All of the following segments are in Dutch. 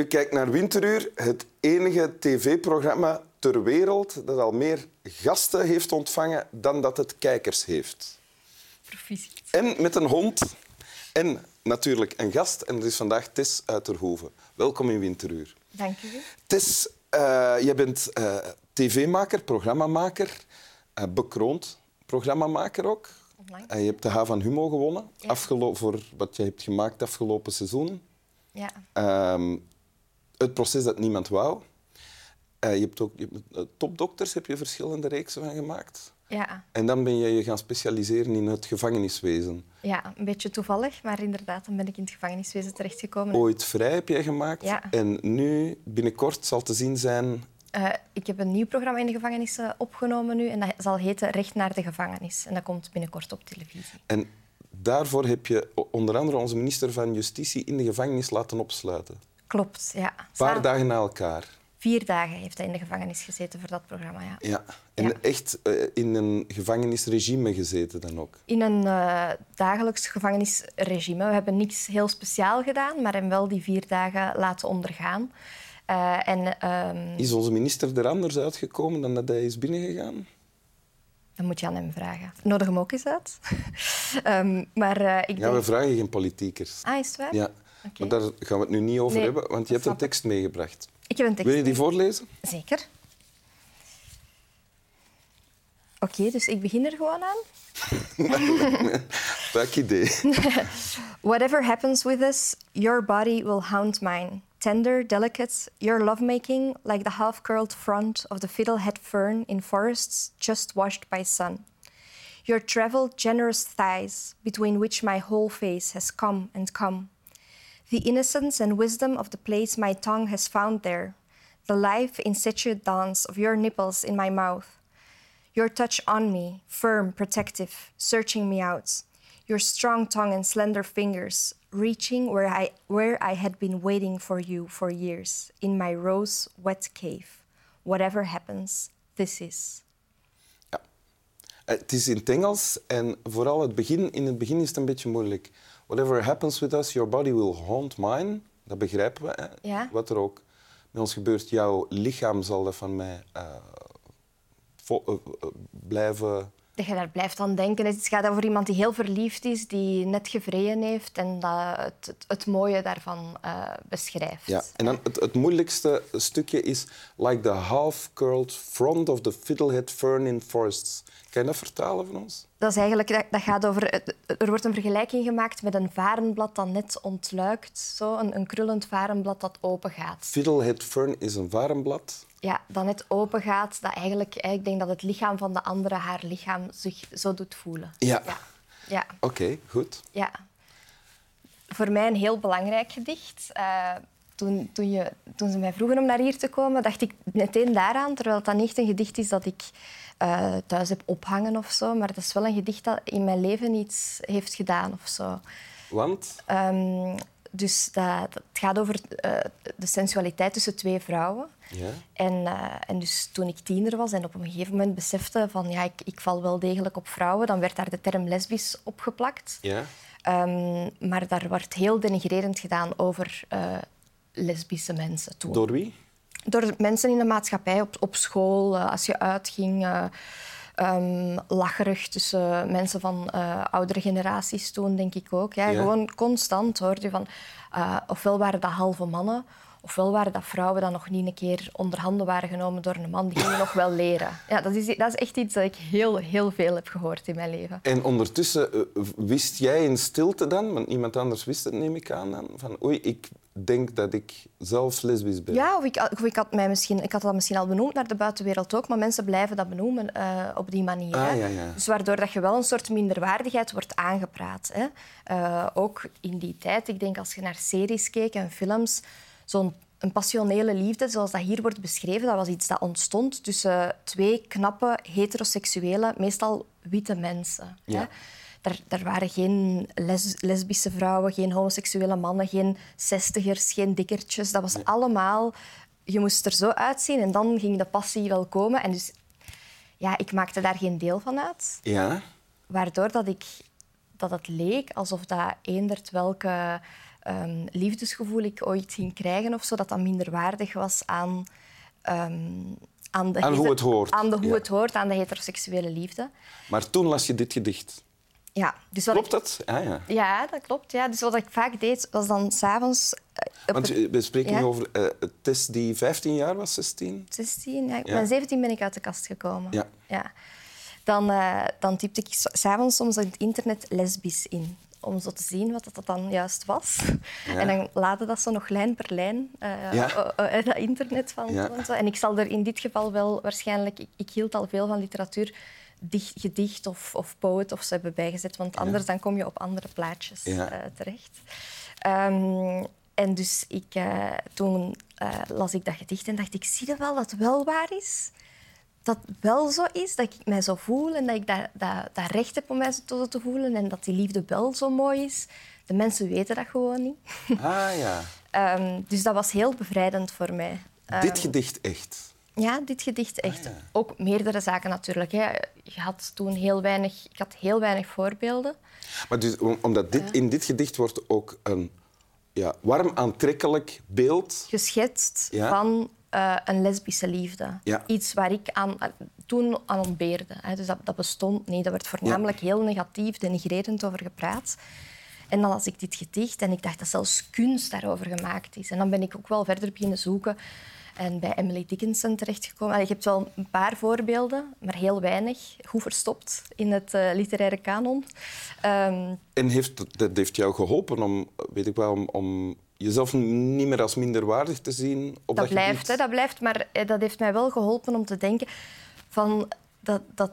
U kijkt naar Winteruur, het enige tv-programma ter wereld dat al meer gasten heeft ontvangen dan dat het kijkers heeft. Proficiat. En met een hond. En natuurlijk een gast. En dat is vandaag Tess Uiterhoeven. Welkom in Winteruur. Dank u. Tess, uh, jij bent uh, tv-maker, programmamaker, uh, bekroond programmamaker ook. Onlangs. je hebt de H van Humo gewonnen Ja. voor wat je hebt gemaakt afgelopen seizoen. Ja. Ehm, het proces dat niemand wou. Eh, je hebt ook je hebt, eh, topdokters, heb je verschillende reeksen van gemaakt. Ja. En dan ben je je gaan specialiseren in het gevangeniswezen. ja, een beetje toevallig, maar inderdaad, dan ben ik in het gevangeniswezen terechtgekomen. Ooit vrij heb jij gemaakt. Ja. En nu, binnenkort, zal te zien zijn... Eh, ik heb een nieuw programma in de gevangenissen opgenomen nu en dat zal heten Recht naar de gevangenis. En dat komt binnenkort op televisie. En daarvoor heb je onder andere onze minister van Justitie in de gevangenis laten opsluiten. Klopt, ja. Een paar dagen na elkaar. Vier dagen heeft hij in de gevangenis gezeten voor dat programma, ja. Ja. En Ja. echt eh, in een gevangenisregime gezeten dan ook. In een eh, dagelijks gevangenisregime. We hebben niks heel speciaal gedaan, maar hem wel die vier dagen laten ondergaan. Eh, en ehm, Is onze minister er anders uitgekomen dan dat hij is binnengegaan? dat moet je aan hem vragen. Nodig hem ook eens uit. Ehm, maar ik Ja, denk... we vragen geen politiekers. Ah, is het waar? Ja, Maar daar gaan we het nu niet over Nee, hebben, want je hebt een tekst meegebracht. Ik heb een tekst. Wil je die voorlezen? Zeker. Oké, dus ik begin er gewoon aan. Welk idee? Whatever happens with us, your body will haunt mine. Tender, delicate, your lovemaking like the half-curled front of the fiddlehead fern in forests just washed by sun. Your traveled, generous thighs, between which my whole face has come and come. The innocence and wisdom of the place my tongue has found there. The life insatiate dance of your nipples in my mouth. Your touch on me, firm, protective, searching me out. Your strong tongue and slender fingers, reaching where I, where I had been waiting for you for years, in my rose wet cave. Whatever happens, this is. Eh, Het is in het Engels en vooral het begin. In het begin is het een beetje moeilijk. Whatever happens with us, your body will haunt mine. Dat begrijpen we. Hè? Ja. Wat er ook met ons gebeurt, jouw lichaam zal dat van mij eh, eh, eh, blijven... Dat je daar blijft aan denken. Het gaat over iemand die heel verliefd is, die net gevreden heeft en dat het, het, het mooie daarvan beschrijft. Ja. En dan het, het moeilijkste stukje is like the half-curled front of the fiddlehead fern in forests. Kan je dat vertalen van ons? Dat, is eigenlijk, dat, dat gaat over, er wordt een vergelijking gemaakt met een varenblad dat net ontluikt. Zo, een, een krullend varenblad dat open gaat. Fiddlehead fern is een varenblad. Ja, dat net open gaat. Dat eigenlijk, ik denk dat het lichaam van de andere haar lichaam zich zo doet voelen. Ja. Ja, ja, Oké, goed. ja. Voor mij een heel belangrijk gedicht. Eh, toen, toen, je, toen ze mij vroegen om naar hier te komen, dacht ik meteen daaraan. Terwijl het dan niet echt een gedicht is dat ik eh, thuis heb ophangen of zo. Maar dat is wel een gedicht dat in mijn leven iets heeft gedaan of zo. Want? Ehm, dus dat, dat gaat over eh, de sensualiteit tussen twee vrouwen. Ja. En, eh, en dus toen ik tiener was en op een gegeven moment besefte van ja, ik, ik val wel degelijk op vrouwen, dan werd daar de term lesbisch opgeplakt. Ja. Ehm, maar daar wordt heel denigrerend gedaan over lesbische mensen toen. Door wie? Door mensen in de maatschappij, op, op school, eh, als je uitging. ehm, lacherig tussen mensen van eh, oudere generaties toen, denk ik ook. Ja, Ja. Gewoon constant hoorde je van... ofwel waren dat halve mannen, ofwel waren dat vrouwen die nog niet een keer onder handen waren genomen door een man. Die gingen nog wel leren. Ja, dat, is, dat is echt iets dat ik heel, heel veel heb gehoord in mijn leven. En ondertussen eh, wist jij in stilte dan, want iemand anders wist het, neem ik aan, dan, van oei, ik denk dat ik zelf lesbisch ben. Ja, of ik, of ik, had mij misschien, ik had dat misschien al benoemd naar de buitenwereld ook, maar mensen blijven dat benoemen eh, op die manier. Ah, ja, ja. Dus waardoor dat je wel een soort minderwaardigheid wordt aangepraat. Hè. Eh, ook in die tijd, ik denk als je naar series keek en films, zo'n een passionele liefde, zoals dat hier wordt beschreven, dat was iets dat ontstond tussen twee knappe, heteroseksuele, meestal witte mensen. Ja. Hè. Daar, daar waren geen les- lesbische vrouwen, geen homoseksuele mannen, geen zestigers, geen dikkertjes. Dat was allemaal... Je moest er zo uitzien en dan ging de passie wel komen. En dus ja, ik maakte daar geen deel van uit. Ja? Waardoor dat, ik, dat het leek alsof dat eendert welke ehm, liefdesgevoel ik ooit ging krijgen of zo, dat dat minder waardig was aan, ehm, aan, de Aan hoe het hoort. Aan de hoe Ja. het hoort, aan de heteroseksuele liefde. Maar toen las je dit gedicht. Ja, dus wat Klopt ik, dat? Ah, ja. Ja, dat klopt. Ja. Dus wat ik vaak deed, was dan s'avonds... Uh, Want eh, we spreken Ja. nu over eh, Tess die 15 jaar was, 16. 16, ja. Ik Ja. ben 17 ben ik uit de kast gekomen. Ja. Ja. Dan, eh, dan typte ik s- s'avonds soms in het internet lesbisch in. Om zo te zien wat dat dan juist was. Ja. En dan laadde dat zo nog lijn per lijn, eh Ja. eh, eh, dat internet van. Ja. En, zo. en ik zal er in dit geval wel waarschijnlijk... Ik, ik hield al veel van literatuur, dicht, gedicht of, of poet of ze hebben bijgezet. Want anders dan kom je op andere plaatjes terecht. Ehm, en dus ik, toen las ik dat gedicht en dacht ik, zie je wel dat het wel waar is? Dat wel zo is, dat ik mij zo voel en dat ik dat, dat, dat recht heb om mij zo te voelen en dat die liefde wel zo mooi is. De mensen weten dat gewoon niet. Ah ja. Ehm, dus dat was heel bevrijdend voor mij. Ehm, dit gedicht echt. ja, dit gedicht echt. Ah, ja. Ook meerdere zaken natuurlijk. Hè. Je had toen heel weinig, ik had heel weinig voorbeelden. Maar dus, om- omdat dit, in dit gedicht wordt ook een ja, warm, aantrekkelijk beeld. geschetst Ja. van eh, een lesbische liefde. Ja. Iets waar ik aan, toen aan ontbeerde. Hè. Dus dat, dat bestond niet. Daar werd voornamelijk heel negatief, denigrerend over gepraat. En dan las ik dit gedicht en ik dacht dat zelfs kunst daarover gemaakt is. En dan ben ik ook wel verder beginnen zoeken en bij Emily Dickinson terechtgekomen. Allee, Je hebt wel een paar voorbeelden, maar heel weinig. Goed verstopt in het eh, literaire kanon. Ehm, En heeft, dat heeft jou geholpen om, weet ik wel, om, om jezelf niet meer als minderwaardig te zien op dat, dat blijft, hè, dat blijft. Maar eh, dat heeft mij wel geholpen om te denken van dat, dat,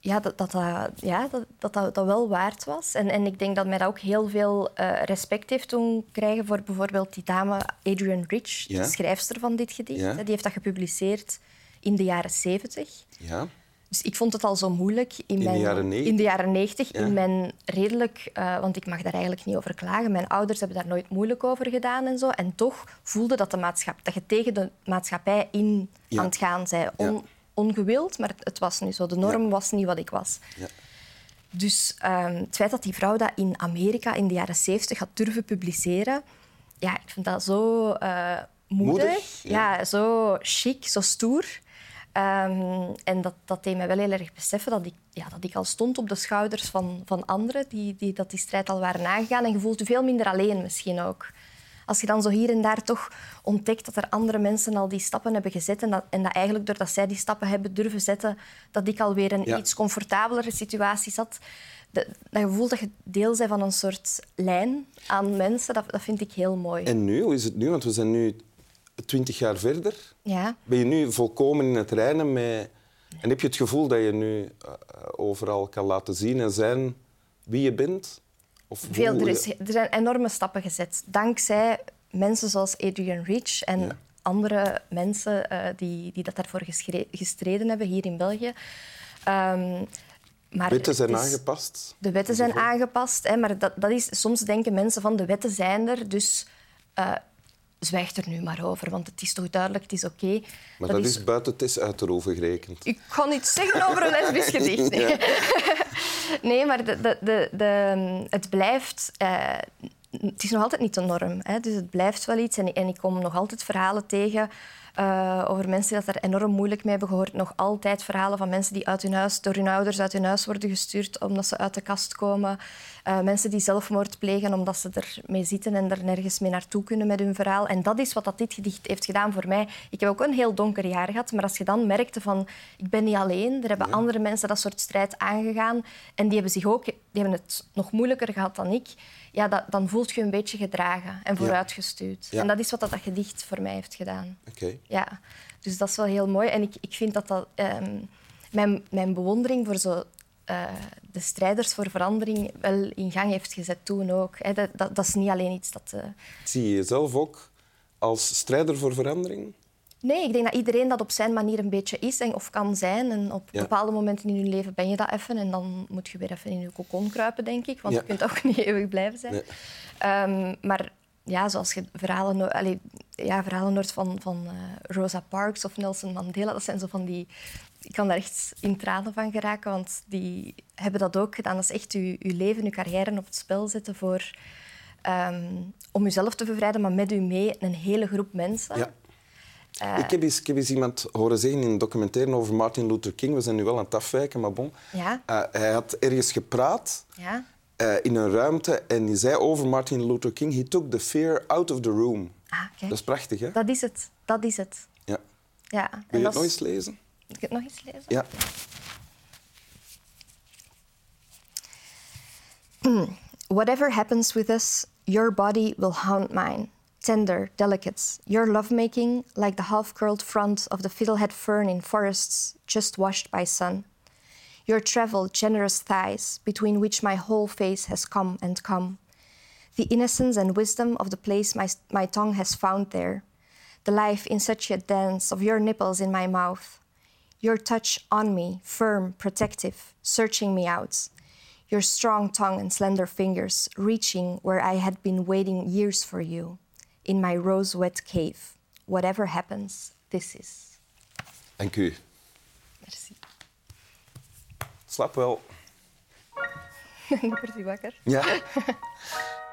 ja, dat, dat, ja, dat, dat, dat, dat wel waard was. En, en ik denk dat mij dat ook heel veel eh, respect heeft doen krijgen voor bijvoorbeeld die dame Adrienne Rich, Ja. de schrijfster van dit gedicht. Ja. Die heeft dat gepubliceerd in de jaren zeventig. Ja. Dus ik vond het al zo moeilijk in, de mijn, jaren 90? in de jaren 90, Ja. in mijn redelijk, eh, want ik mag daar eigenlijk niet over klagen. Mijn ouders hebben daar nooit moeilijk over gedaan en zo. En toch voelde dat, de maatschappij, dat je tegen de maatschappij in Ja. aan het gaan zei. On- Ja. Ongewild, maar het, was nu zo. De norm was niet wat ik was. Ja. Dus ehm, het feit dat die vrouw dat in Amerika in de jaren 70 had durven publiceren, ja, ik vind dat zo eh, moedig. Moedig, ja. ja. zo chic, zo stoer. Ehm, en dat, dat deed mij wel heel erg beseffen dat ik, ja, dat ik al stond op de schouders van, van anderen die, die dat die strijd al waren aangegaan. En je voelt je veel minder alleen misschien ook. Als je dan zo hier en daar toch ontdekt dat er andere mensen al die stappen hebben gezet en dat, en dat eigenlijk doordat zij die stappen hebben durven zetten, dat ik alweer Ja. een iets comfortabelere situatie zat. De- dat gevoel dat je deel bent van een soort lijn aan mensen, dat, dat vind ik heel mooi. En nu, hoe is het nu? Want we zijn nu twintig jaar verder. Ja. Ben je nu volkomen in het reinen met... En heb je het gevoel dat je nu eh, overal kan laten zien en zijn wie je bent? Of Veel, hoe er, is, er zijn enorme stappen gezet. Dankzij mensen zoals Adrian Rich en Ja. andere mensen eh, die, die dat daarvoor gestreden hebben hier in België. Ehm, maar Wetten zijn is- aangepast. De wetten zijn aangepast, hè, maar dat, dat is, soms denken mensen van de wetten zijn er, dus eh zwijg er nu maar over, want het is toch duidelijk, het is oké. Maar dat, is buiten Tess uit de roven gerekend. Ik kan iets zeggen over een lesbisch gedicht. Nee, nee maar de, de, de, de- het blijft... eh, het is nog altijd niet de norm. Hè? Dus het blijft wel iets. En, en ik kom nog altijd verhalen tegen eh, over mensen die dat er enorm moeilijk mee hebben gehoord. Nog altijd verhalen van mensen die uit hun huis, door hun ouders uit hun huis worden gestuurd omdat ze uit de kast komen. Eh, mensen die zelfmoord plegen omdat ze ermee zitten en er nergens mee naartoe kunnen met hun verhaal. En dat is wat dat dit gedicht heeft gedaan voor mij. Ik heb ook een heel donker jaar gehad, maar als je dan merkte van ik ben niet alleen, er hebben andere mensen dat soort strijd aangegaan en die hebben, zich ook, die hebben het nog moeilijker gehad dan ik, ja, dat, dan voelt je een beetje gedragen en vooruitgestuurd. Ja. En dat is wat dat, dat gedicht voor mij heeft gedaan. Oké. Ja, dus dat is wel heel mooi. En ik, ik vind dat dat... ehm, mijn, mijn bewondering voor zo, eh, de strijders voor verandering wel in gang heeft gezet toen ook. Dat, dat, dat is niet alleen iets dat... eh, Zie je jezelf ook als strijder voor verandering? Nee, ik denk dat iedereen dat op zijn manier een beetje is en, of kan zijn. En op Ja. bepaalde momenten in je leven ben je dat even. En dan moet je weer even in je kokon kruipen, denk ik. Want Ja. je kunt ook niet eeuwig blijven zijn. Nee. Ehm, maar ja, zoals je verhalen, allee, ja, verhalen van, van eh, Rosa Parks of Nelson Mandela, dat zijn zo van die... Ik kan daar echt in tranen van geraken, want die hebben dat ook gedaan. Dat is echt je, je leven, je carrière op het spel zetten voor ehm, om jezelf te bevrijden, maar met u mee een hele groep mensen. Ja. ik, heb eens, ik heb eens iemand horen zeggen in een documentaire over Martin Luther King. We zijn nu wel aan het afwijken, maar bon. Ja. Eh, hij had ergens gepraat Ja. eh, in een ruimte en die zei over Martin Luther King... He took the fear out of the room. Ah, kijk. Dat is prachtig, hè? Dat is het. Dat is het. Ja. Ja. Wil je dat het nog eens lezen? Ik het nog eens lezen? Ja. Whatever happens with us, your body will haunt mine. Tender, delicate, your lovemaking like the half curled front of the fiddlehead fern in forests just washed by sun. Your traveled, generous thighs, between which my whole face has come and come. The innocence and wisdom of the place my, my tongue has found there. The life in such a dance of your nipples in my mouth. Your touch on me, firm, protective, searching me out. Your strong tongue and slender fingers reaching where I had been waiting years for you, in my rose wet cave. Whatever happens, this is. Dank u. Merci. Slaap wel. Ik word u wakker. Ja.